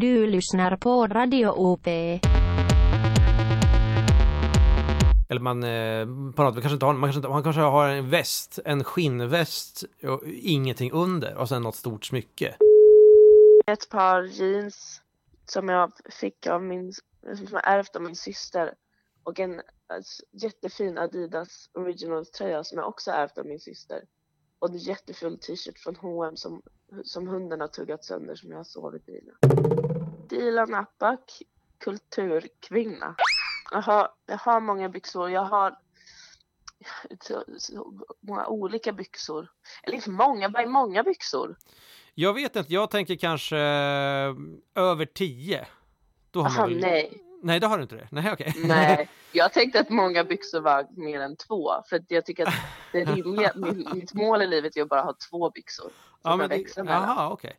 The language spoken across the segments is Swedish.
Du lyssnar på Radio OP. Eller man, eh, på något, kanske inte har, man, kanske inte, man kanske har en väst, en skinnväst och ingenting under och sen något stort smycke. Ett par jeans som jag fick av min, som jag ärvt av min syster och en alltså, jättefin Adidas Originals tröja som jag också ärvt av min syster. Och en jätteful t-shirt från H&M som, som hunden har tuggat sönder som jag har sovit i. Dilan Apak, kulturkvinna. Jag har, jag har många byxor. Jag har så, så många olika byxor. Eller inte många, bara många byxor. Jag vet inte, jag tänker kanske eh, över tio. Då har Aha, man väl- nej. Nej, det har du inte det? Nej, okej. Nej, jag tänkte att många byxor var mer än två. För att jag tycker att det rimliga, mitt mål i livet är att bara ha två byxor. Ja, men det, aha, okej.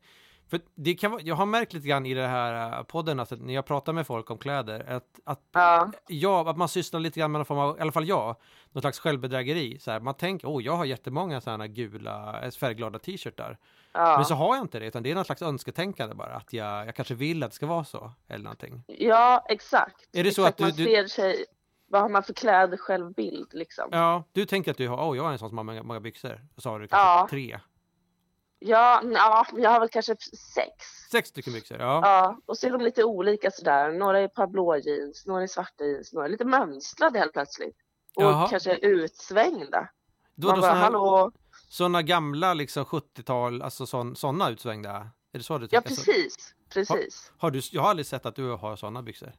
För det kan vara, jag har märkt lite grann i det här eh, podden att när jag pratar med folk om kläder att, att, Ja, ja, att man sysslar lite grann med någon form av, i alla fall jag, någon slags självbedrägeri. Så här, man tänker, oh, jag har jättemånga sådana gula eh, färgglada t-shirtar. ja. Men så har jag inte det, utan det är någon slags önsketänkande bara, att jag, jag kanske vill att det ska vara så, eller någonting. ja exakt. Är det så exakt. att du- man ser sig, vad har man för kläder självbild liksom? Ja, du tänker att du har, oh, jag är en sån som har många, många byxor. Och så har du kanske Ja. tre, Ja, ja, jag har väl kanske sex. sex stycken byxor. Ja. Ja, och så är de lite olika sådär. Några är ett par blå jeans, några är svarta jeans, några är lite mönstrade helt plötsligt. Och Jaha. kanske utsvängda. Då, Man då bara, såna, hallå? såna gamla liksom 70-tal, alltså sån, såna utsvängda. Är det så du Ja, tänker? Så- precis. Precis. Har du, jag har aldrig sett att du har såna byxor.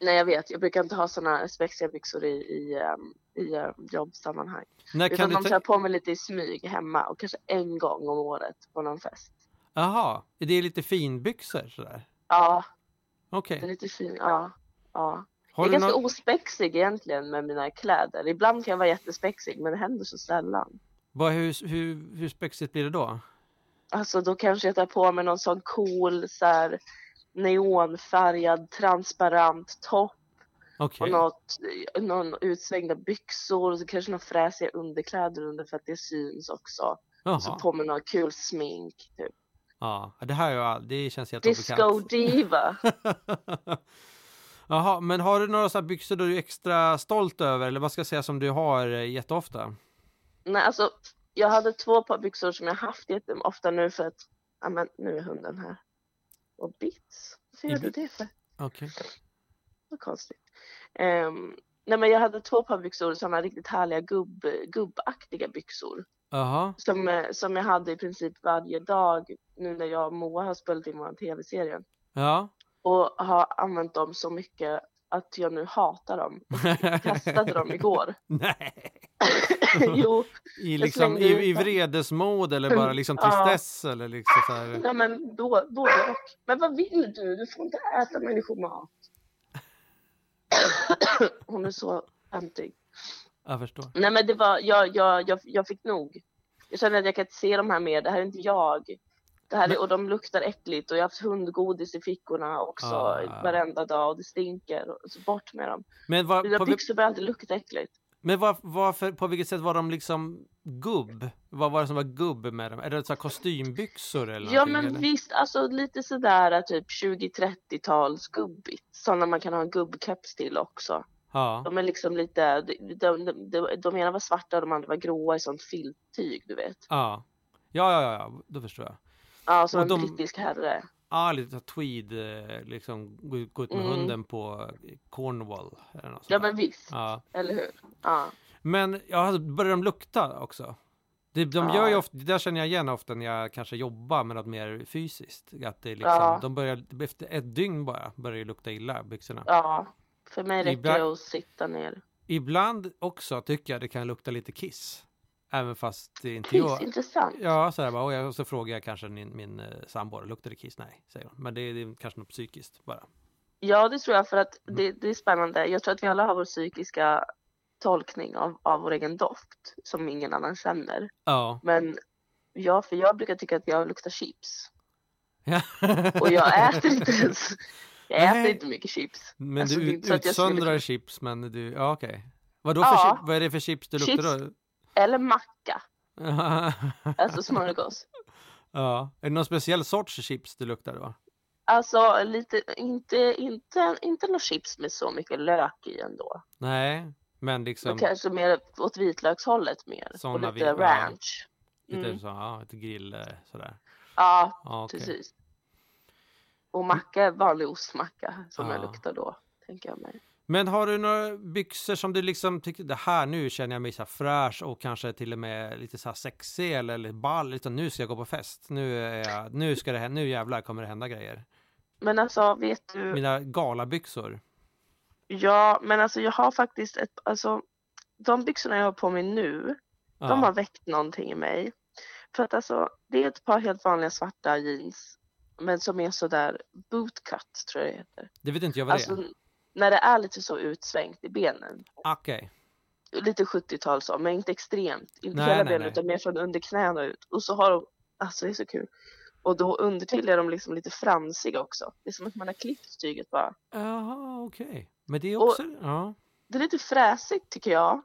Nej, jag vet. Jag brukar inte ha såna spexiga byxor i, i, ehm, i ehm, jobbsammanhang. När Utan de tar på mig lite i smyg hemma och kanske en gång om året på någon fest. Jaha, det är lite finbyxor sådär? Ja, Okej. är lite fin. Ja, ja. Har jag är ganska någon... ospexig egentligen med mina kläder. Ibland kan jag vara jättespexig, men det händer så sällan. Vad, hur, hur, hur spexigt blir det då? Alltså då kanske jag tar på mig någon sån cool så här neonfärgad transparent topp Okej. och något, någon utsvängda byxor och så kanske några fräsiga underkläder under för att det syns också. Och så Jaha. på med något kul smink. Typ. Ja, det här är all- det känns helt Disco diva. Jaha, men har du några så här byxor du är extra stolt över eller vad ska jag säga som du har eh, jätteofta? Nej, alltså jag hade två par byxor som jag haft jätteofta nu för att, ja men nu är hunden här. Och bits. I gör du det för? Okej. Vad konstigt. Ehm, nej men jag hade två par byxor, sådana riktigt härliga gubb, gubbaktiga byxor. Jaha. Som, eh, som jag hade i princip varje dag nu när jag och Moa har spelat in vår tv-serie. Ja. Och har använt dem så mycket att jag nu hatar dem. Och kastade dem igår. Nej. jo, I, liksom, i, i vredesmod eller bara liksom Ja. tristess eller liksom så här. ja men då, både och. Men vad vill du? Du får inte äta människomat. Hon är så töntig. Jag förstår. Nej men det var, jag, jag, jag, jag fick nog. Jag kände att jag kan inte se de här mer, det här är inte jag. Det här är, och de luktar äckligt och jag har haft hundgodis i fickorna också Ah. varenda dag och det stinker. Och så bort med dem. Men, vad, Mina byxor börjar alltid lukta äckligt. Men vad, varför, på vilket sätt var de liksom gubb? Vad var det som var gubb med dem? Är det så kostymbyxor eller Ja men eller? visst, alltså lite sådär typ 20-30-tals gubbigt. Sådana man kan ha en gubbkeps till också. Ja. De är liksom lite, de, de, de, de, ena var svarta och de andra var gråa i sånt filttyg du vet. Ja. Ja, ja, ja, ja, då förstår jag. Ja, som Och en de- brittisk herre. Ja, lite tweed, eh, liksom gå, gå ut med Mm. hunden på Cornwall. Eller något Ja men visst, ja. eller hur? Ja. Men ja, alltså, börjar de lukta också? Det, de gör ju ofta, det där känner jag igen ofta när jag kanske jobbar med något mer fysiskt. Att det liksom, de börjar, efter ett dygn bara, börjar det lukta illa, byxorna. Ja, för mig räcker det att sitta ner. Ibland också tycker jag det kan lukta lite kiss. Även fast det inte jag. intressant. Ja, så här bara, och jag- och så frågar jag kanske min, min eh, sambo, luktar det kiss? Nej, säger hon. Men det är, det är kanske något psykiskt bara. Ja, det tror jag för att Mm. det, det är spännande. Jag tror att vi alla har vår psykiska tolkning av, av vår egen doft som ingen annan känner. Ja. Men ja, för jag brukar tycka att jag luktar chips. ja. Och jag äter inte ens, jag äter Nej. inte mycket chips. Men Alltså, du att jag skulle- utsöndrar chips, men du, ja okej. Vad, då för Ja. chip, vad är det för chips du luktar Chips. då? Eller macka, alltså smörgås. ja. Är det någon speciell sorts chips du luktar då? Alltså lite, inte, inte, inte några chips med så mycket lök i ändå. Nej, men liksom Men kanske mer åt vitlökshållet mer. Såna och vi- lite ja. ranch. lite Mm. så, ja, lite grill eh, sådär. Ja, Ja, okej. precis. Och macka, vanlig ostmacka som jag Ja. luktar då, tänker jag mig. Men har du några byxor som du liksom tycker det här nu känner jag mig så här fräsch och kanske till och med lite så här sexig eller, eller ball, utan nu ska jag gå på fest. Nu är jag, nu ska det hända, nu jävlar kommer det hända grejer. Men alltså, vet du, Mina galabyxor. ja, men alltså jag har faktiskt ett, alltså de byxorna jag har på mig nu, Ja. de har väckt någonting i mig. För att alltså, det är ett par helt vanliga svarta jeans, men som är sådär bootcut tror jag det heter. Det vet inte jag vad det Alltså är. När det är lite så utsvängt i benen. Okej. Lite 70-tal så, men inte extremt. Inte Nej, hela nej, benen nej. utan mer från under knäna ut. Och så har de, alltså det är så kul. Och då undertill är de liksom lite fransiga också. Det är som att man har klippt tyget bara. Jaha, okej. Men det är Och- också, ja. Det är lite fräsigt tycker jag.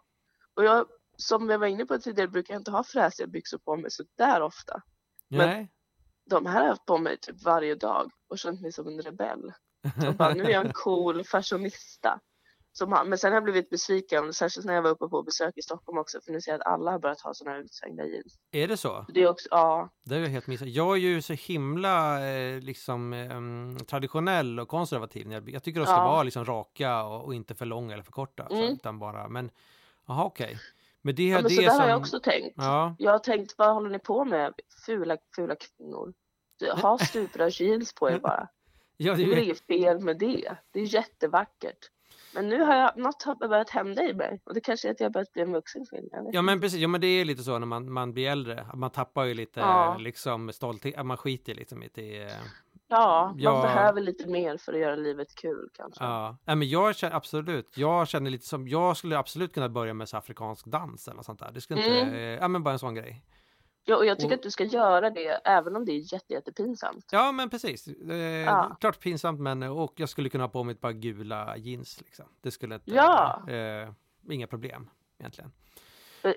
Och jag, som jag var inne på tidigare, brukar jag inte ha fräsiga byxor på mig så där ofta. Men- Nej. De här har jag haft på mig typ varje dag och känt mig som en rebell. Och bara, nu är jag en cool fashionista. Som har, men sen har jag blivit besviken, särskilt när jag var uppe på besök i Stockholm också, för nu ser jag att alla har börjat ha sådana här utsvängda jeans. Är det så? Det är också, ja, Det är jag helt missat. Jag är ju så himla eh, liksom em, traditionell och konservativ. Jag, jag tycker de ska Ja. vara liksom raka och, och inte för långa eller för korta. Så, Mm. utan bara, men jaha okej. Men det, ja men det så är där som... har jag också tänkt. Ja, Jag har tänkt, vad håller ni på med? Fula, fula kvinnor. Ha stuprörsjeans på er bara. Ja, Det det är ju, inget fel med det. Det är jättevackert. Men nu har jag, något har börjat hända i mig. Och det kanske är att jag börjat bli en vuxen kvinna. ja men precis, ja, men det är lite så när man, man blir äldre. Man tappar ju lite Ja. liksom stolthet, man skiter lite mitt i... eh, Ja, man Ja. behöver lite mer för att göra livet kul kanske. Ja, Nej, men jag känner absolut, jag känner lite som, jag skulle absolut kunna börja med så afrikansk dans eller sånt där. Det skulle inte, Mm. ja men bara en sån grej. Ja, och jag tycker Och- att du ska göra det även om det är jätte, jättepinsamt. Ja, men precis. Eh, Ja. Klart pinsamt, men och jag skulle kunna ha på mig ett par gula jeans. Liksom. Det skulle inte, Ja. eh, inga problem egentligen.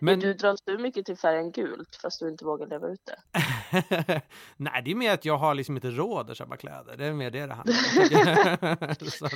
Men... Du dras du mycket till färgen gult fast du inte vågar leva ut det? Nej, det är mer att jag har liksom inte råd att köpa kläder. Det är mer det det handlar om.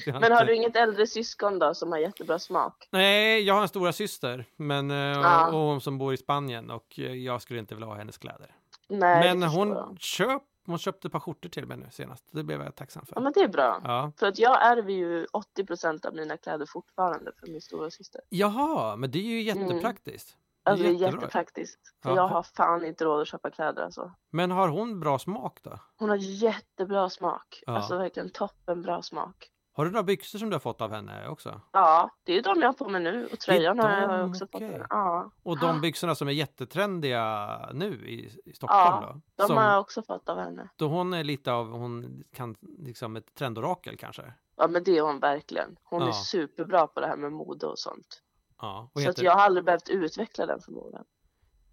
Men har inte- du inget äldre syskon då som har jättebra smak? Nej, jag har en stora syster men, eh, och, och som bor i Spanien och eh, jag skulle inte vilja ha hennes kläder. Nej, men hon, jag. köp, hon köpte ett par skjortor till mig nu senast. Det blev jag tacksam Ja för. men det är bra. Ja. För att jag ärver ju 80% av mina kläder fortfarande från min stora syster. Jaha, men det är ju jättepraktiskt. Alltså det är jättepraktiskt. För Ja. jag har fan inte råd att köpa kläder alltså. Men har hon bra smak då? Hon har jättebra smak. Ja. Alltså verkligen toppen bra smak. Har du några byxor som du har fått av henne också? Ja, det är ju de jag har på mig nu. Och tröjan har jag också fått. okej. Ja, Och de byxorna som är jättetrendiga nu i, i Stockholm Ja, då? de Som, har jag också fått av henne. Då hon är lite av, hon kan liksom ett trendorakel kanske? Ja men det är hon verkligen. Hon Ja. är superbra på det här med mode och sånt. Ja, och Så att jag har aldrig behövt utveckla den förmågan.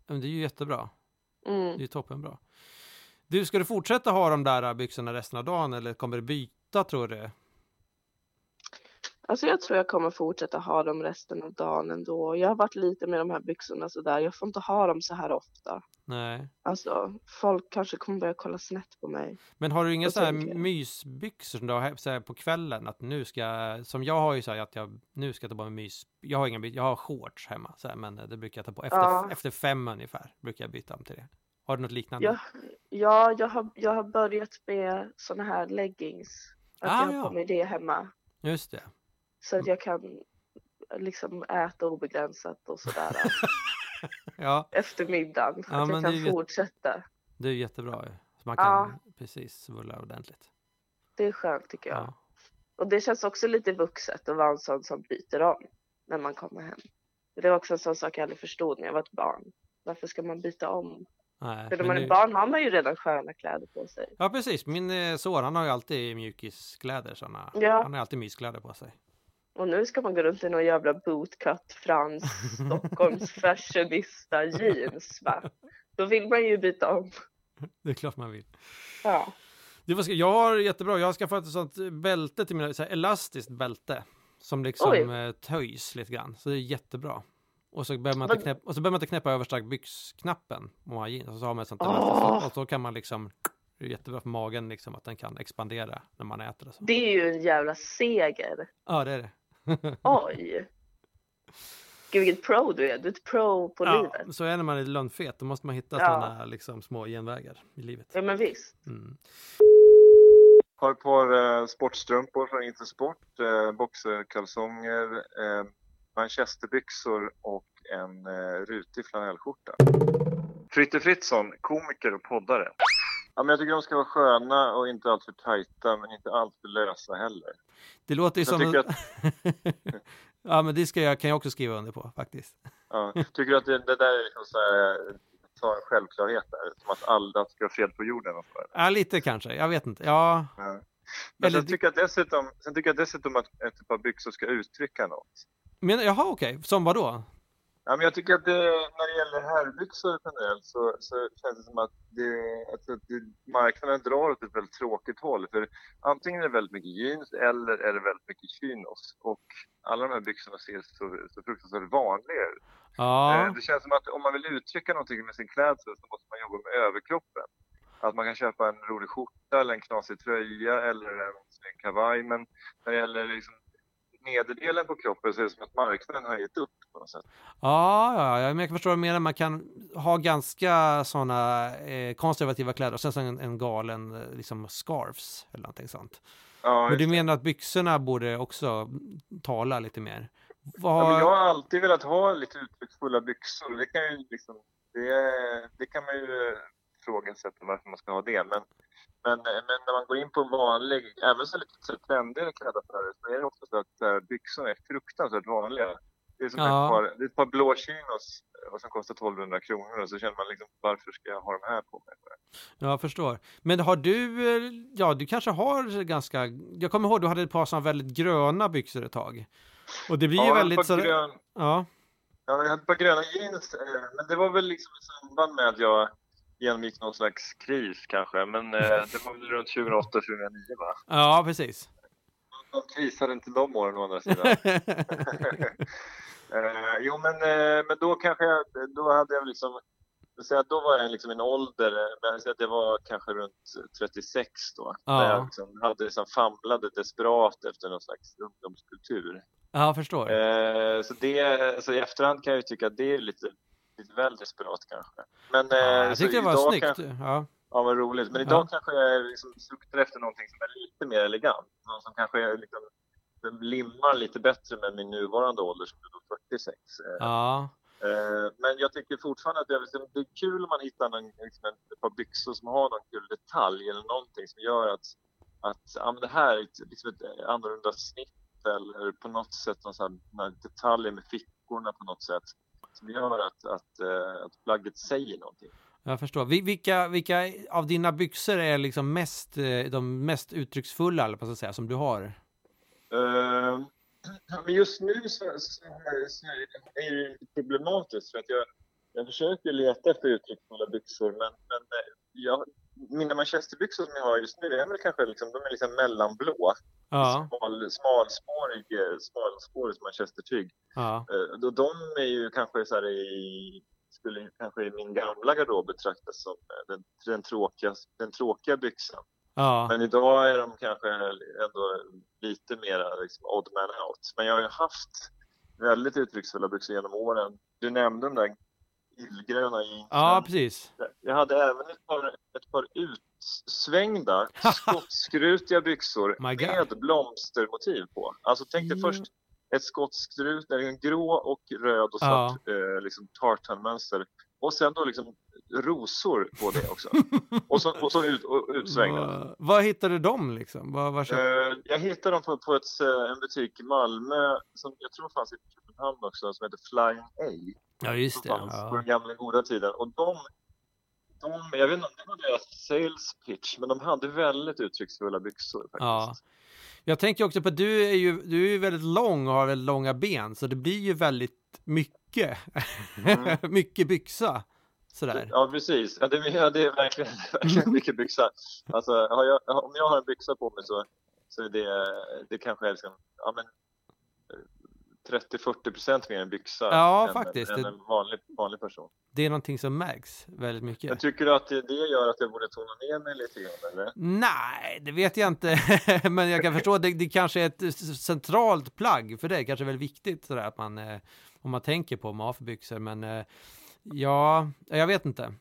men det är ju jättebra. Det är Mm. ju toppenbra. Du, ska du fortsätta ha de där byxorna resten av dagen eller kommer du byta tror du? Alltså jag tror jag kommer fortsätta ha dem resten av dagen ändå. Jag har varit lite med de här byxorna sådär. Jag får inte ha dem så här ofta. Nej. Alltså folk kanske kommer börja kolla snett på mig. Men har du inga så här mysbyxor som du har så här på kvällen? Att nu ska som jag har ju så här att jag, nu ska ta på mig mys. Jag har inga by- jag har shorts hemma så här, men det brukar jag ta på efter, Ja. efter fem ungefär. Brukar jag byta om till det. Har du något liknande? Jag, ja, jag har, jag har börjat med såna här leggings. Att Ah, jag har ja. på mig det hemma. Just det. Så att jag kan liksom äta obegränsat och sådär Ja, efter middagen. Ja, att jag det kan jätte- fortsätta. det är jättebra. Så man Ja. kan precis svulla ordentligt. Det är skönt tycker jag. Ja. Och det känns också lite vuxet att vara en sån som byter om när man kommer hem. Det var också en sån sak jag aldrig förstod när jag var ett barn. Varför ska man byta om? Nej, För när man är nu- barn har man ju redan sköna kläder på sig. Ja precis, min eh, son han har ju alltid mjukiskläder såna. Ja. Han har alltid myskläder på sig. Och nu ska man gå runt i någon jävla bootcut fransk Stockholms fashionista jeans va? Då vill man ju byta om. Det är klart man vill. Ja. Du, jag har jättebra, jag har skaffat ett sånt bälte till mina, så här, elastiskt bälte. Som liksom Oj. eh, töjs lite grann, så det är jättebra. Och så behöver man inte knäppa, och så behöver man inte knäppa översta byxknappen. Och så har man ett sånt elastiskt, och så kan man liksom Det är jättebra för magen liksom att den kan expandera när man äter och så. Det är ju en jävla seger. Ja, det är det. Oj! Gud vilket pro du är. Du är ett pro på ja, livet. så är när man är lönnfet. Då måste man hitta Ja. sådana liksom, små genvägar i livet. Ja men visst. Mm. Har ett par eh, sportstrumpor från Intersport, eh, boxerkalsonger, eh, manchesterbyxor och en eh, rutig flanellskjorta. Fritte Fritzson, komiker och poddare. Ja, men jag tycker de ska vara sköna och inte alltför tajta men inte alltför lösa heller. Det låter ju som... tycker ja, men det ska jag, kan jag också skriva under på faktiskt. Ja, tycker du att det, det där är liksom så här, ta en självklarhet där? Som att alla ska ha fred på jorden där. Ja, lite kanske. Jag vet inte. Ja, Ja. Men Eller sen tycker, jag dessutom, sen tycker jag dessutom att ett par byxor ska uttrycka något. men jaha, okej. Som vad då? Ja, men jag tycker att det, när det gäller herrbyxor generellt så, så känns det som att, det, att det, marknaden drar åt ett väldigt tråkigt håll. För antingen är det väldigt mycket jeans eller är det väldigt mycket chinos. Och alla de här byxorna ser så, så fruktansvärt vanliga ut. Eh, Ja, Det känns som att om man vill uttrycka någonting med sin klädsel så måste man jobba med överkroppen. Att man kan köpa en rolig skjorta eller en knasig tröja eller en snygg kavaj. Men när det gäller liksom nederdelen på kroppen är det som att marknaden har gett upp på något sätt. ja, ja, ja, men jag kan förstå vad du menar. Man kan ha ganska sådana eh, konservativa kläder och sen så en, en galen eh, liksom scarfs eller någonting sånt. Ja, Men du menar att byxorna borde också tala lite mer? Ja, Vad... men jag har alltid velat ha lite uttrycksfulla byxor. Det kan, ju liksom, det, det kan man ju ifrågasätta varför man ska ha det. Men, men, men när man går in på en vanlig, även så lite så trendigare klädda affärer så är det också så att eh, byxorna är fruktansvärt vanliga. Det är som Ja. ett, par, det är ett par blå chinos och som kostar 1200 kronor och så känner man liksom varför ska jag ha de här på mig? Jag förstår. Men har du, eh, ja du kanske har ganska, jag kommer ihåg du hade ett par sådana väldigt gröna byxor ett tag. Och det blir ju Ja, ett väldigt så, grön, ja, Ja, jag hade ett par gröna jeans, eh, men det var väl liksom i samband med att jag genomgick någon slags kris kanske. Men eh, det var väl runt 2008-2009 va? ja precis. Någon kris hade inte de åren å andra sidan. eh, jo men, eh, men då kanske jag, då hade jag liksom, säga då var jag liksom en ålder, eh, men jag det var kanske runt 36 då. Ja. Där jag liksom hade liksom famlade desperat efter någon slags ungdomskultur. ja, jag förstår. Eh, så det, så i efterhand kan jag ju tycka att det är lite, lite väl desperat kanske. Men eh, ja, jag så tyckte det var snyggt. Kan, Ja. ja, vad roligt. Men idag Ja. kanske jag liksom suktar efter någonting som är lite mer elegant. Någon som kanske är liksom, limmar lite bättre med min nuvarande ålder som är då 46. Eh, ja, eh, men jag tycker fortfarande att det är, liksom, det är kul om man hittar någon, liksom, ett par byxor som har någon kul detalj eller någonting som gör att, att ja, men det här är ett, liksom ett annorlunda snitt eller på något sätt någon sån detaljer med fickorna på något sätt som gör att, att, eh, att plagget säger någonting. jag förstår. Vi- Vilka, vilka av dina byxor är liksom mest, eh, de mest uttrycksfulla, ska jag säga, som du har? Men just nu så, så, så är det lite problematiskt för att jag, jag försöker leta efter uttrycksfulla byxor men, men eh, jag, mina manchesterbyxor som jag har just nu är väl kanske liksom, de är liksom mellanblå. Ja, Smal, smalspårig, eh, smalspårig manchestertyg. ja, Eh, då de är ju kanske så här i, skulle kanske i min gamla garderob betraktas som eh, den, den, tråkiga, den tråkiga byxan. ja, Men idag är de kanske ändå lite mer liksom odd man out. Men jag har ju haft väldigt uttrycksfulla byxor genom åren. Du nämnde de där illgröna jeansen. ja, precis. Jag hade även ett par, ett par utsvängda skottskrutiga byxor med blomstermotiv på. Alltså tänk dig Ja. först ett skottskrut, en grå och röd och svart eh, liksom tartanmönster. Och sen då liksom rosor på det också. och så, och så ut, och utsvängda. Vad- Var hittade du dem liksom? Vad köpte- Eh, jag hittade dem på, på ett, eh, en butik i Malmö som jag tror fanns i Köpenhamn också som heter Flying A. Ja, just det. fanns på Ja. den gamla goda tiden. Och de, de, jag vet inte om det var deras sales pitch, men de hade väldigt uttrycksfulla byxor faktiskt. Ja. Jag tänker också på att du är ju du är ju väldigt lång och har väldigt långa ben, så det blir ju väldigt mycket. Mm. mycket byxa. Sådär. Ja, precis. Ja, det, ja, det är verkligen, verkligen mycket byxa. Alltså, jag, om jag har en byxa på mig så, så är det, det kanske är liksom, ja, men, eh, 30-40% mer en byxa Ja, än, faktiskt. än en vanlig, vanlig person. Det är någonting som märks väldigt Men mycket. tycker du att det, det gör att jag borde tona ner mig lite grann eller? Nej, det vet jag inte. Men jag kan förstå det, det kanske är ett centralt plagg för dig. Kanske väldigt viktigt sådär att man, eh, om man tänker på vad man har för byxor. Men eh, ja, jag vet inte.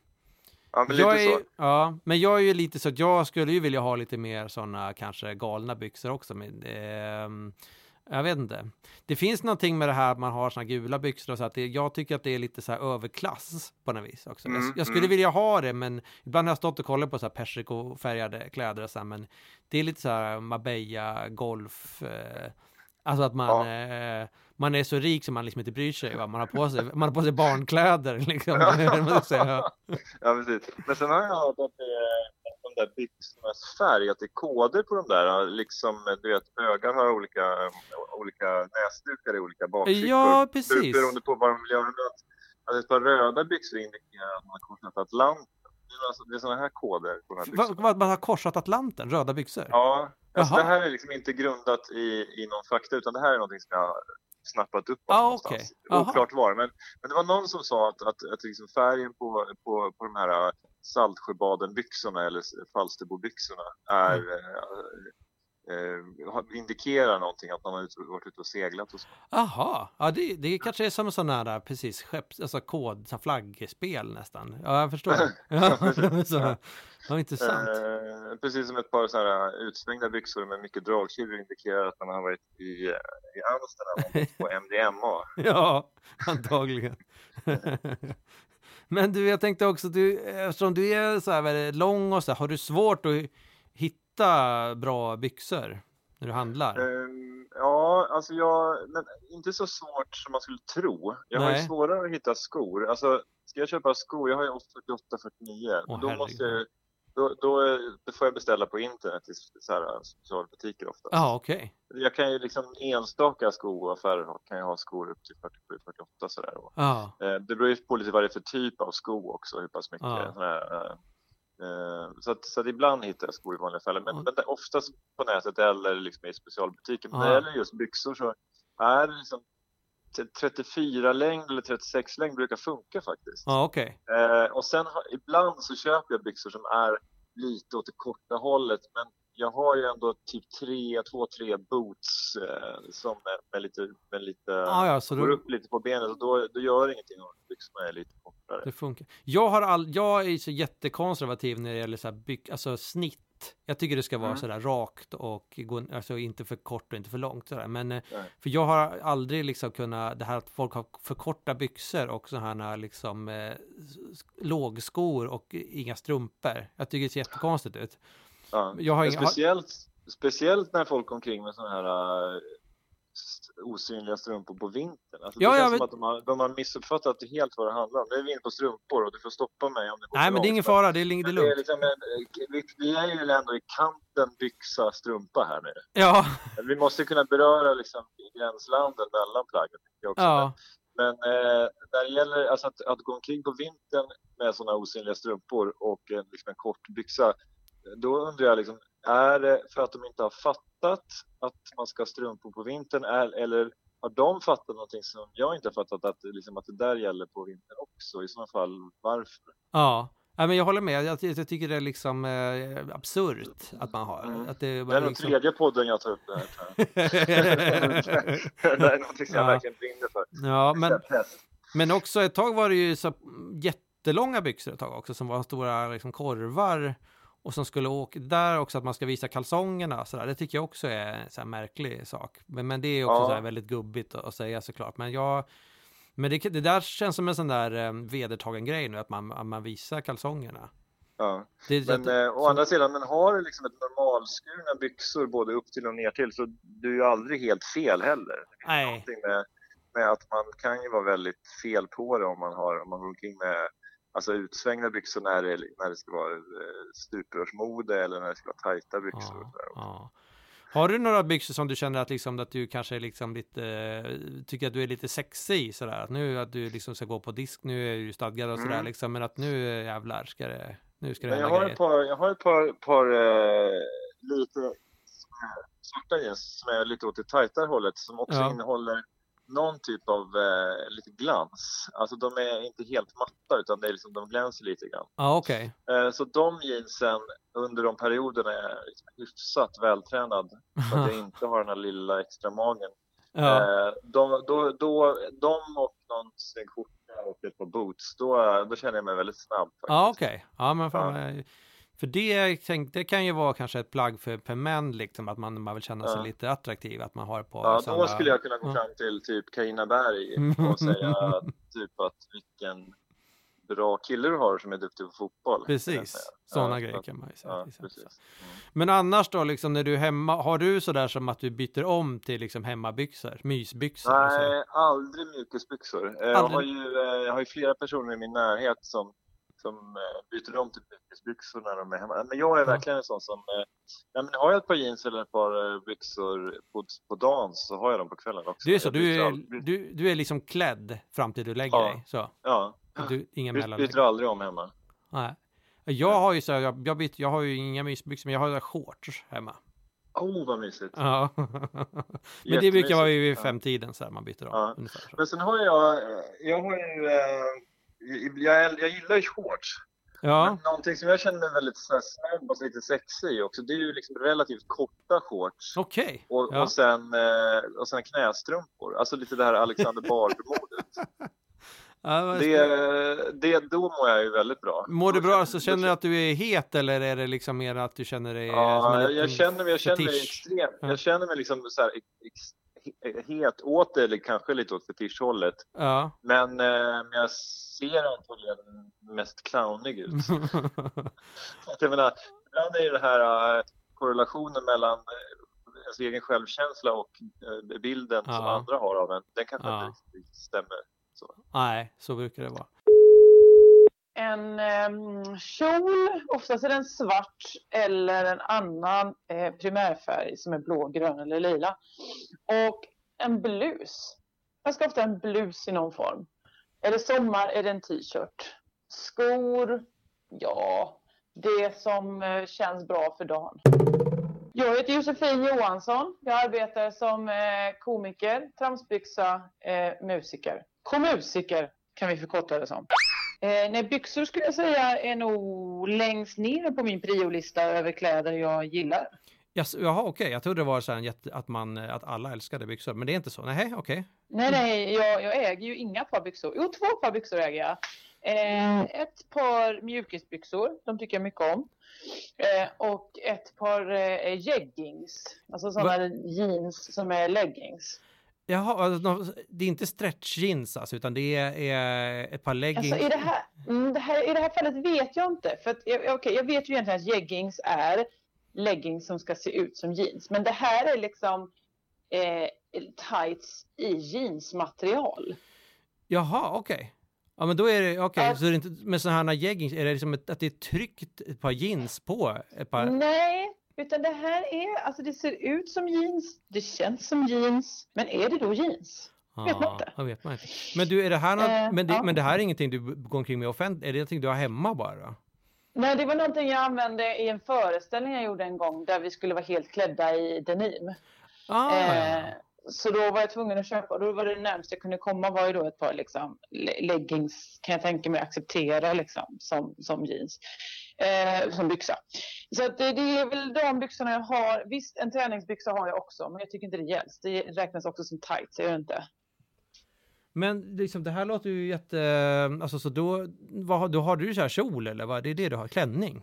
Ja, men jag lite är, så. Ja, men jag är ju lite så att jag skulle ju vilja ha lite mer sådana kanske galna byxor också. Men, ehm, jag vet inte. Det finns någonting med det här att man har såna gula byxor och så att det, jag tycker att det är lite så här överklass på något vis också. Mm, jag, jag skulle mm. vilja ha det, men ibland har jag stått och kollat på så här persikofärgade kläder och så här, men det är lite så här Marbella, golf, eh, alltså att man, eh, man är så rik som man liksom inte bryr sig. Va? Man, har på sig, man har på sig barnkläder liksom. Ja, precis. Men sen har jag hört att det är de där byxornas färg, att det är koder på de där. Liksom, du vet, bögar har olika, olika näsdukar i olika bakfickor. Ja, precis. Beroende på vad de vill göra. Att ett par röda byxor indikerar att man har korsat Atlanten. Är, alltså, det är sådana här koder på de här byxorna. Vad, man har korsat Atlanten, röda byxor? Ja, alltså det här är liksom inte grundat i, i någon fakta utan det här är någonting som jag har snappat upp Ah, någonstans. Jaha. Oklart var. Men, men det var någon som sa att, att, att liksom färgen på, på, på de här Saltsjöbaden-byxorna eller Falsterbo-byxorna är, Mm. Eh, eh, indikerar någonting att man har ut- varit ute och seglat och så. Jaha, ja, det, det kanske är som sån här, precis, skepps, alltså kod, så flaggspel nästan. Ja, jag förstår. Ja, så, ja, intressant. Eh, precis som ett par så här utsvängda byxor med mycket dragkedjor indikerar att man har varit i, i Amsterdam på MDMA. Ja, antagligen. Men du, jag tänkte också, du, eftersom du är så här väldigt lång och så här, har du svårt att hitta bra byxor när du handlar? Ehm, ja, alltså jag, men inte så svårt som man skulle tro. Jag har ju Nej. svårare att hitta skor. Alltså, ska jag köpa skor, jag har ju 48, 49. Åh, då, herregud. måste jag, då, då, då får jag beställa på internet i så här specialbutiker ofta. Ja, okej. Jag kan ju liksom enstaka skoaffärer kan jag ha skor upp till 47, 48 sådär. Ja, eh, det beror ju på lite vad det är för typ av sko också, hur pass mycket. Sån här, eh, så, att, så att ibland hittar jag skor i vanliga fall, men, Ja. men oftast på nätet eller liksom i specialbutiker. Men när det gäller just byxor så är det liksom t- 34 längd eller 36 längd brukar funka faktiskt. ja okej. Eh, och sen har, ibland så köper jag byxor som är lite åt det korta hållet, men jag har ju ändå typ tre, två, tre boots eh, som är med lite, med lite Ja, ja, så går då, upp lite på benet och då, då gör det ingenting om byxorna är lite kortare. det funkar. Jag, har all, jag är så jättekonservativ när det gäller så här byx, alltså snitt. Jag tycker det ska vara Mm. sådär rakt och gå, alltså inte för kort och inte för långt sådär. Men eh, Nej. för jag har aldrig liksom kunnat, det här att folk har för korta byxor och så här liksom eh, lågskor och inga strumpor. Jag tycker det ser jättekonstigt ut. Ja. Jag har inga, har, speciellt, speciellt när folk omkring med sådana här st- osynliga strumpor på vintern. Alltså, Ja, det känns men- som att de har, de har missuppfattat helt vad det handlar om. Nu är vi inne på strumpor och du får stoppa mig om det går nej men det är ingen fara, det är, det är Men det är lugnt. liksom en, vi, vi är ju ändå i kanten byxa strumpa här nu. Ja, Vi måste kunna beröra liksom gränslanden mellan plaggen. också. ja, Men eh, när det gäller alltså att, att gå omkring på vintern med sådana osynliga strumpor och en, liksom en kort byxa. Då undrar jag liksom, är det för att de inte har fattat att man ska ha strumpor på vintern är, eller har de fattat någonting som jag inte har fattat att, liksom, att det där gäller på vintern också? I sådana fall varför? ja. Ja, men jag håller med, jag, jag tycker det är liksom eh, absurt att man har. Mm. Att det, Det är liksom... tredje podden jag tar upp det här. jag. det är någonting som jag Ja. verkligen brinner för. ja, men, men också ett tag var det ju så jättelånga byxor ett tag också som var stora liksom, korvar och som skulle åka där också att man ska visa kalsongerna och sådär. Det tycker jag också är en så märklig sak. Men, men det är också Ja. så väldigt gubbigt att, att säga såklart. Men jag men det, det där känns som en sån där eh, vedertagen grej nu att man, att man visar kalsongerna. Ja. Det, Men det, eh, å andra sidan, men har du liksom ett normalskurna byxor både upp till och ner till så du är ju aldrig helt fel heller. Det Nej. Med, med att man kan ju vara väldigt fel på det om man har om man går omkring med alltså utsvängda byxor när det, när det ska vara eh, stuprörsmode eller när det ska vara tajta byxor. och Ja, sådär. ja. Har du några byxor som du känner att, liksom, att du kanske liksom lite, eh, tycker att du är lite sexig i sådär? Att nu att du liksom ska gå på disk, nu är du stadgad och sådär Mm. liksom, men att nu eh, jävlar ska det, nu ska det jag har grejer. ett par, jag har ett par, par eh, lite svarta jeans som är lite åt det tajtare hållet som också Ja. innehåller någon typ av eh, lite glans. Alltså de är inte helt matta utan det är liksom, de glänser lite grann. Ja, okej. Eh, så de jeansen under de perioderna är liksom hyfsat vältränad så att jag inte har den här lilla extra magen. Ja. Eh, de, då, då, de och någon snygg skjorta och ett par boots, då, då känner jag mig väldigt snabb. Faktiskt. Ja, okej. Ja, men fan. Ja. För det, tänk, det kan ju vara kanske ett plagg för, för män, liksom, att man, man vill känna sig Ja. lite attraktiv, att man har på Ja, sådana- då skulle jag kunna gå fram till typ Carina Berg och säga typ att vilken bra kille du har som är duktig på fotboll. Precis, sådana Ja, grejer kan man ju säga. Ja. Mm. Men annars då, liksom när du är hemma, har du sådär som att du byter om till liksom hemmabyxor, mysbyxor? och så? Nej, aldrig mjukisbyxor. Eh, Jag har, Aldrig? ju, eh, jag har ju flera personer i min närhet som, som eh, byter om till mjukisbyxor när de är hemma. Men jag är Ja. verkligen en sån som... eh, Nej, men har jag ett par jeans eller ett par eh, byxor på, på dagen så har jag dem på kvällen också. Du är så, du är, du, du är liksom klädd fram till du lägger Ja. dig? Så. Ja, Du, inga mellanlägg? byter aldrig om hemma. Nej. Jag har ju så här, jag, jag, byter, jag har ju inga mysbyxor, men jag har ju shorts hemma. Oh, vad mysigt. Ja. men det brukar vara vid Ja. femtiden så här man byter om. Ja. Men sen har jag, jag har ju, eh, jag, jag gillar ju shorts. Ja, Men någonting som jag känner mig väldigt snabb och lite sexig också, det är ju liksom relativt korta shorts. okej. Och, Ja. och, sen, eh, och sen knästrumpor, alltså lite det här Alexander Bard-modet. Ja, Det, det, då mår jag ju väldigt bra. Mår du bra så känner du att du är het eller är det liksom mer att du känner dig Ja, jag, jag känner mig, jag känner mig extremt, Ja. jag känner mig liksom så här ex, het åt det, eller kanske lite åt fetischhållet. Ja. Men, eh, men jag ser antagligen mest clownig ut. Att jag menar, ibland är det här eh, korrelationen mellan eh, ens egen självkänsla och bilden som Ja. andra har av en, den kanske Ja. inte riktigt stämmer. Nej, så brukar det vara en eh, kjol, oftast är den svart eller en annan eh, primärfärg som är blå, grön eller lila. Och en blus. Jag ska ofta en blus i någon form. Är det sommar är det en t-shirt. Skor, ja, det som eh, känns bra för dagen. Jag heter Josefin Johansson. Jag arbetar som eh, komiker, tramsbyxa, eh, musiker. Komusiker kan vi förkorta det som. Eh, nej, byxor skulle jag säga är nog längst ner på min priolista över kläder jag gillar. Yes, jaha, okej. Jag trodde det var så här att, man, att alla älskade byxor, men det är inte så. Nej, okej. Nej, nej, jag, jag äger ju inga par byxor. Jo, två par byxor äger jag. Eh, ett par mjukisbyxor, de tycker jag mycket om. Eh, och ett par eh, jeggings, alltså sådana jeans som är leggings. Jaha, alltså, det är inte stretch jeans alltså, utan det är, ett par leggings. Alltså, i, det här, mm, det här, I det här fallet vet jag inte. För att, jag, okej, jag vet ju egentligen att jeggings är leggings som ska se ut som jeans. Men det här är liksom eh, tights i jeansmaterial. Jaha, okej. Ja, men då är det, okej, Ja. så är det inte, med sådana här jeggings, är det liksom ett, att det är tryckt ett par jeans på? Ett par, Nej, utan det här är, alltså det ser ut som jeans, det känns som jeans, men är det då jeans? vet man inte. Ja, vet man inte. Men du, är det här något, Eh, men, det, ja. men det här är ingenting du går omkring med offentligt, är det någonting du har hemma bara? Nej, det var någonting jag använde i en föreställning jag gjorde en gång där vi skulle vara helt klädda i denim. Ah, Eh, så då var jag tvungen att köpa, och då var det närmast jag kunde komma var ju då ett par liksom, le- leggings, kan jag tänka mig acceptera liksom, som, som jeans, eh, som byxa. Så att det, det är väl de byxorna jag har. Visst, en träningsbyxa har jag också, men jag tycker inte det gälls. Det räknas också som tight, så jag gör inte. Men liksom, det här låter ju jätte, alltså så då, vad, har- då har du så här kjol eller vad? Det är det du har, klänning?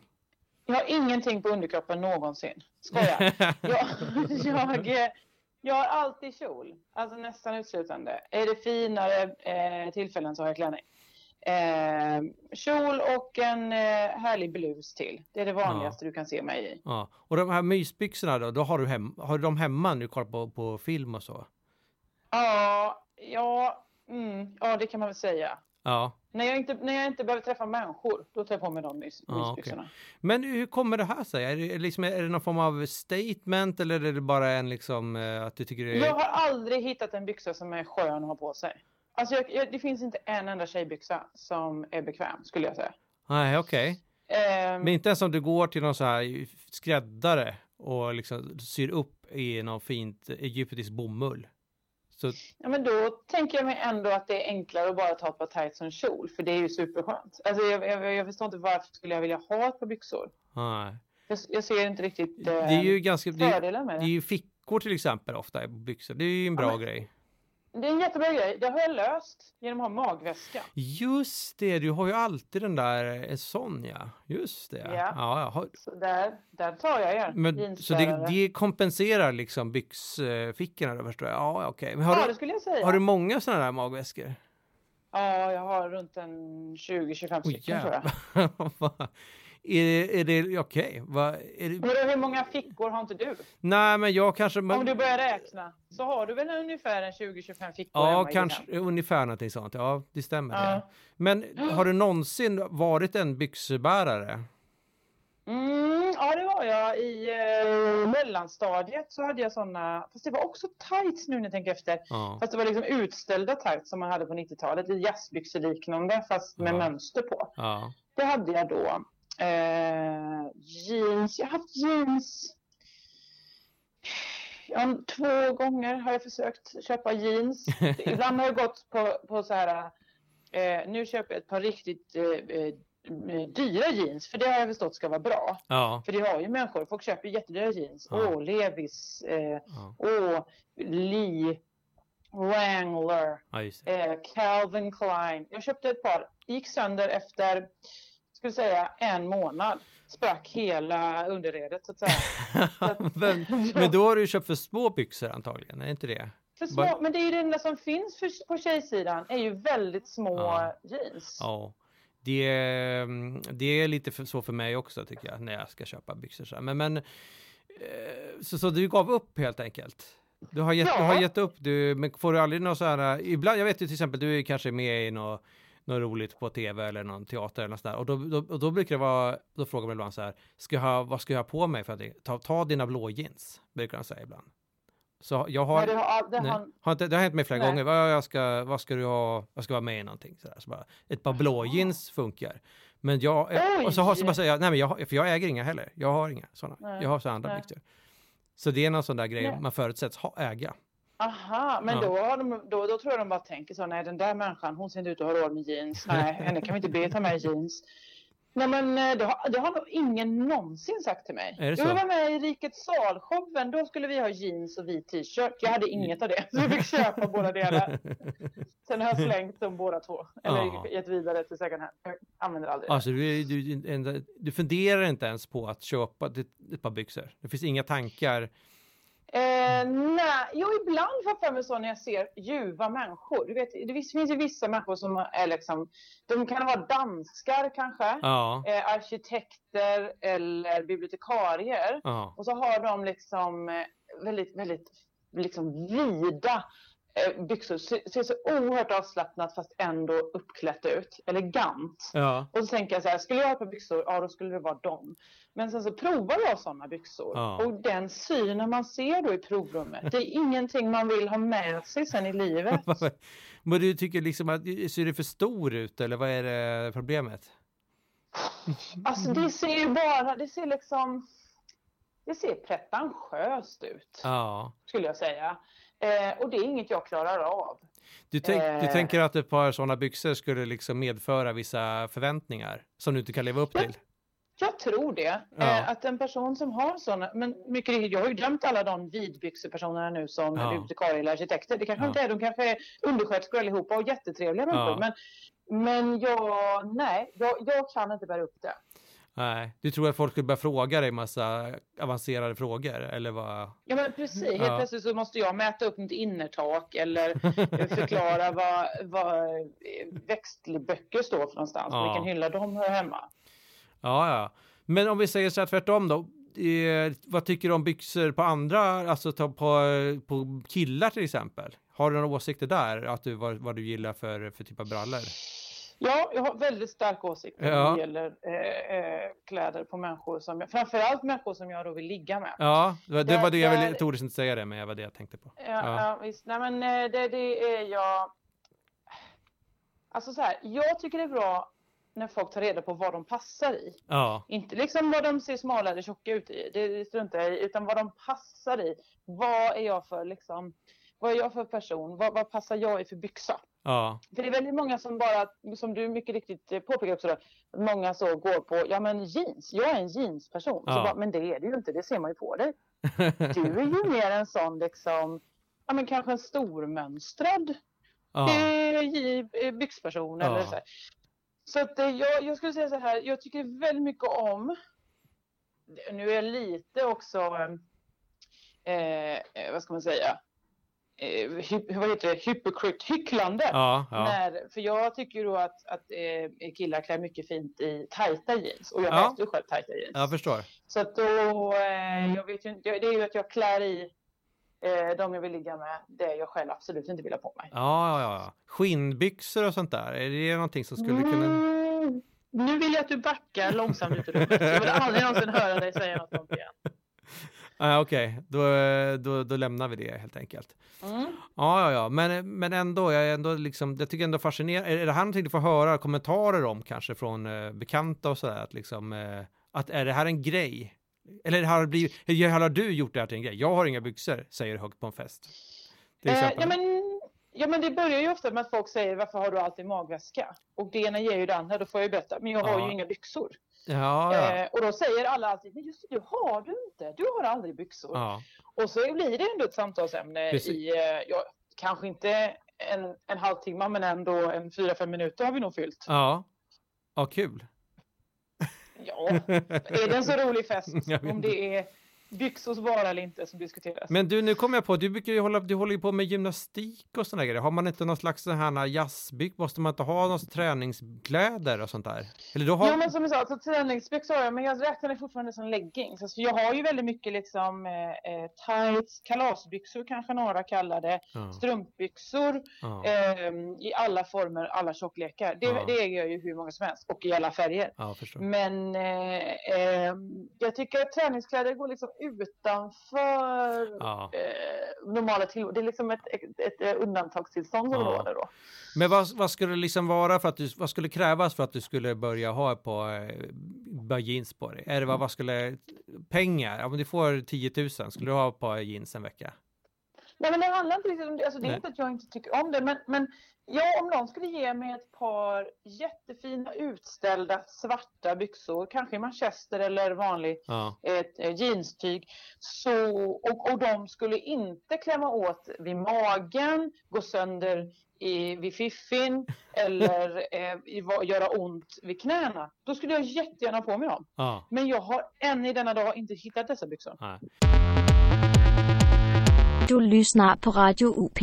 Jag har ingenting på underkroppen någonsin. Skojar. jag, jag, jag har alltid kjol, alltså nästan uteslutande. Är det finare eh, tillfällen så har jag klänning. Eh, kjol och en eh, härlig blus till. Det är det vanligaste du kan se mig i. Ja, och de här mysbyxorna då, då har du, hem, har du dem hemma när du kollar på, på film och så? Ja, ja, mm, ja, det kan man väl säga. Ja, När jag, inte, när jag inte behöver träffa människor, då tar jag på mig de mys, Ja, mysbyxorna. men hur kommer det här sig? Är det, liksom, är det någon form av statement eller är det bara en liksom eh, att du tycker det är... Jag har aldrig hittat en byxa som är skön att ha på sig. Alltså jag, jag, det finns inte en enda tjejbyxa som är bekväm, skulle jag säga. Nej, okej. Ehm, Men inte ens om du går till någon så här skräddare och liksom syr upp i någon fint egyptisk bomull. Så, Ja, men då tänker jag mig ändå att det är enklare att bara ta ett par tights och en kjol, för det är ju superskönt. Alltså, jag, jag, jag förstår inte varför skulle jag vilja ha ett par byxor. nej. Jag, jag ser inte riktigt eh, Det är ju ganska, det är, fördelen med det det. är ju fickor till exempel ofta i byxor. Det är ju en bra men- grej. Det är en jättebra grej. Det har jag löst genom att ha magväska. Just det, du har ju alltid den där, en sån ja. Just det. Ja. Ja. Har- Så där, där tar jag er. Men, så det, det kompenserar liksom byxfickorna då förstår jag? Ja, okej. Men har, Ja, det du, skulle jag säga. har du många sådana där magväskor? Ja, jag har runt en 20-25 Oj stycken tror jag. är det, är det okej? Är det- Men hur många fickor har inte du? Nej, men jag kanske... Men, Om du börjar räkna så har du väl ungefär en 20-25 fickor Ja, kanske ungefär någonting sånt. Ja, det stämmer. Ja. Det. Men har du någonsin varit en byxbärare? Mm, ja, det var jag. I eh, mellanstadiet så hade jag såna, fast det var också tights nu när jag tänker efter. Ja. Fast det var liksom utställda tights som man hade på 90-talet, lite jazzbyxeliknande fast med Ja. mönster på. ja. Det hade jag då. Eh, jeans, jag har haft jeans. Ja, två gånger har jag försökt köpa jeans. Ibland har jag gått på, på så här, eh, nu köper jag ett par riktigt eh, eh, dyra jeans, för det har jag förstått ska vara bra. Ja. För det har ju människor, folk köper jättedyra jeans. Åh, Ja. Levis, eh, Ja. åh, Lee, Wrangler, eh, Calvin Klein. Jag köpte ett par, gick sönder efter, skulle säga en månad. Sprack hela underredet så att säga. men, men då har du köpt för små byxor antagligen, är det inte det? För små, Bara- men det är ju det enda som finns för, på tjejsidan är ju väldigt små Ja. jeans. Ja. Det, är- det är lite för, så för mig också tycker jag, när jag ska köpa byxor. Så, men, men, eh, så, så du gav upp helt enkelt? Du har gett, du Ja. har gett upp, du, men får du aldrig något så här, ibland, jag vet ju till exempel, du är kanske med i något, något roligt på tv eller någon teater eller något sådär, och då, då, och då brukar det vara, då frågar man ibland så här, ska jag ha, vad ska jag ha på mig för att ta, ta dina blå jeans, brukar de säga ibland. Så jag har, Nej, det har, det Nej. har, Har inte, det har hänt mig flera Nej. gånger. Vad, jag ska, vad ska du ha? Jag ska vara med i någonting. Sådär. Så bara, ett par blå jeans funkar. Men jag, Oj! och så, har, så bara säger jag, nej men jag, för jag äger inga heller. Jag har inga sådana. Jag har så andra Nej. Så det är någon sån där grej man förutsätts ha, äga. Aha, men Ja. då, har de, då, då tror jag de bara tänker så, nej den där människan, hon ser inte ut att ha råd med jeans. Nej, henne kan vi inte be ta med jeans. Nej men eh, det har, det har nog ingen någonsin sagt till mig. Jag var med i Rikets sal-showen, då skulle vi ha jeans och vit t-shirt. Jag hade inget av det, så jag fick köpa båda delar. Sen har jag slängt dem båda två. Eller Ja. gett vidare till second hand. Jag använder aldrig. Alltså du, du, en- du funderar inte ens på att köpa ett, ett par byxor. Det finns inga tankar. Eh, nej, jo ibland får jag för mig så när jag ser ljuva människor. Du vet, det finns ju vissa människor som är liksom, de kan vara danskar kanske, Ja, eh, arkitekter eller bibliotekarier. ja, Och så har de liksom eh, väldigt, väldigt liksom vida byxor. Ser, så oerhört avslappnat fast ändå uppklätt ut. Elegant. ja. Och så tänker jag så här, skulle jag ha par byxor, ja då skulle det vara dem. Men sen så provar jag sådana byxor. Ja. Och den synen man ser då i provrummet, det är ingenting man vill ha med sig sen i livet. Men du tycker liksom att, ser det för stor ut eller vad är det problemet? Alltså det ser ju bara, det ser liksom, det ser pretentiöst ut, Ja. skulle jag säga. Eh, och det är inget jag klarar av. Du, tänk, du Eh. tänker att ett par sådana byxor skulle liksom medföra vissa förväntningar som du inte kan leva upp Ja. till? Jag tror det. Ja. Eh, att en person som har sådana, men mycket jag har ju glömt alla de vidbyxepersonerna nu som Ja. bibliotekarier eller arkitekter. Det kanske Ja. inte är, de kanske är undersköterskor allihopa och jättetrevliga Ja. människor. Men, men jag, nej, jag, jag kan inte bära upp det. Nej, du tror att folk skulle börja fråga dig massa avancerade frågor eller vad? Ja men precis, helt Ja. plötsligt så måste jag mäta upp mitt innertak eller förklara vad, vad växtböcker står för någonstans, Ja. vilken hylla de hör hemma. Ja, ja. Men om vi säger så här tvärtom då. Eh, vad tycker du om byxor på andra, alltså ta på, på killar till exempel? Har du några åsikter där? Att du, vad, vad du gillar för, för typ av brallor? Ja, jag har väldigt starka åsikter Ja. när det gäller eh, eh, kläder på människor som jag, framförallt människor som jag då vill ligga med. Ja, det var det, Där- var det jag ville, jag tordes inte säga det, men det var det jag tänkte på. Ja, Ja. ja. visst. Nej, men eh, det, det är jag... Alltså så här, jag tycker det är bra när folk tar reda på vad de passar i. Ja, Inte liksom vad de ser smala eller tjocka ut i, det struntar jag i, utan vad de passar i. Vad är jag för liksom vad är jag för person? Vad, vad passar jag i för byxa? Ja, För det är väldigt många som bara, som du mycket riktigt påpekar också, då, många så går på, ja men jeans, jag är en jeansperson. Ja. Så bara, men det är det ju inte, det ser man ju på dig. Du är ju mer en sån liksom, ja men kanske en stormönstrad ja, eh, eh, byxperson Ja. eller så här. Så att eh, jag, jag skulle säga så här, jag tycker väldigt mycket om, nu är jag lite också, eh, vad ska man säga, eh, hy, vad heter det, hypocrite, hycklande. ja, ja. När, för jag tycker då att, att eh, killar klär mycket fint i tajta jeans och jag Ja. ju själv tajta jeans. Jag förstår. Så att då, eh, jag vet ju inte, det är ju att jag klär i eh, de jag vill ligga med, det jag själv absolut inte vill ha på mig. Ja, ja, ja. Skinnbyxor och sånt där, är det någonting som skulle kunna... Mm, nu vill jag att du backar långsamt ut ur rummet. Jag vill aldrig någonsin höra dig säga något sånt igen. Ah, Okej, då, då, då lämnar vi det helt enkelt. Mm. Ja, ja, ja, men, men ändå, jag är ändå liksom, jag tycker ändå fascinerande. Är det här någonting du får höra kommentarer om kanske från eh, bekanta och sådär? Att liksom, eh, att är det här en grej? Eller har, det blivit, hur har du gjort det här till en grej? Jag har inga byxor, säger högt på en fest. Eh, ja, men, ja men det börjar ju ofta med att folk säger varför har du alltid magväska? Och det ena ger ju det andra, då får jag ju berätta. Men jag har Ja. ju inga byxor. Ja, ja. Eh, och då säger alla alltid, men just det, du har du inte. Du har aldrig byxor. ja. Och så blir det ändå ett samtalsämne Precis. i, eh, ja, kanske inte en, en halvtimme men ändå en fyra, fem minuter har vi nog fyllt. Ja, ja kul. Ja, är det en så rolig fest om det är byxors vara eller inte som diskuteras? Men du, nu kommer jag på, du brukar ju hålla, du håller ju på med gymnastik och sådana grejer. Har man inte någon slags sån här jazzbyx, måste man inte ha någon träningskläder och sånt där? Eller då har... Jo men som jag sa, alltså, träningsbyxor har jag men jag räknar det fortfarande som leggings. Alltså, jag har ju väldigt mycket liksom eh, eh, tights, kalasbyxor kanske några kallar det, ja, strumpbyxor ja, ehm, i alla former, alla tjocklekar. Det, Ja. det äger jag ju hur många som helst och i alla färger. ja. Men eh, eh, jag tycker att träningskläder går liksom utanför Ja. eh, normala tillstånd. Det är liksom ett, ett, ett, eh, undantagstillstånd som Ja. råder då. Men vad, vad skulle liksom vara för att du, vad skulle krävas för att du skulle börja ha på, eh, bara jeans på dig? Är det vad, vad skulle, pengar, om du får 10 000, skulle du ha ett par jeans en vecka? Nej men det handlar inte riktigt om det. Alltså, det är Nej. inte att jag inte tycker om det. Men, men ja, om någon skulle ge mig ett par jättefina utställda svarta byxor, kanske i manchester eller vanlig Ja, ett eh, jeanstyg. Så, och, och de skulle inte klämma åt vid magen, gå sönder i, vid fiffin eller eh, i, göra ont vid knäna. Då skulle jag jättegärna ha på mig dem. ja, Men jag har än i denna dag inte hittat dessa byxor. nej. Du lyssnar på Radio UP.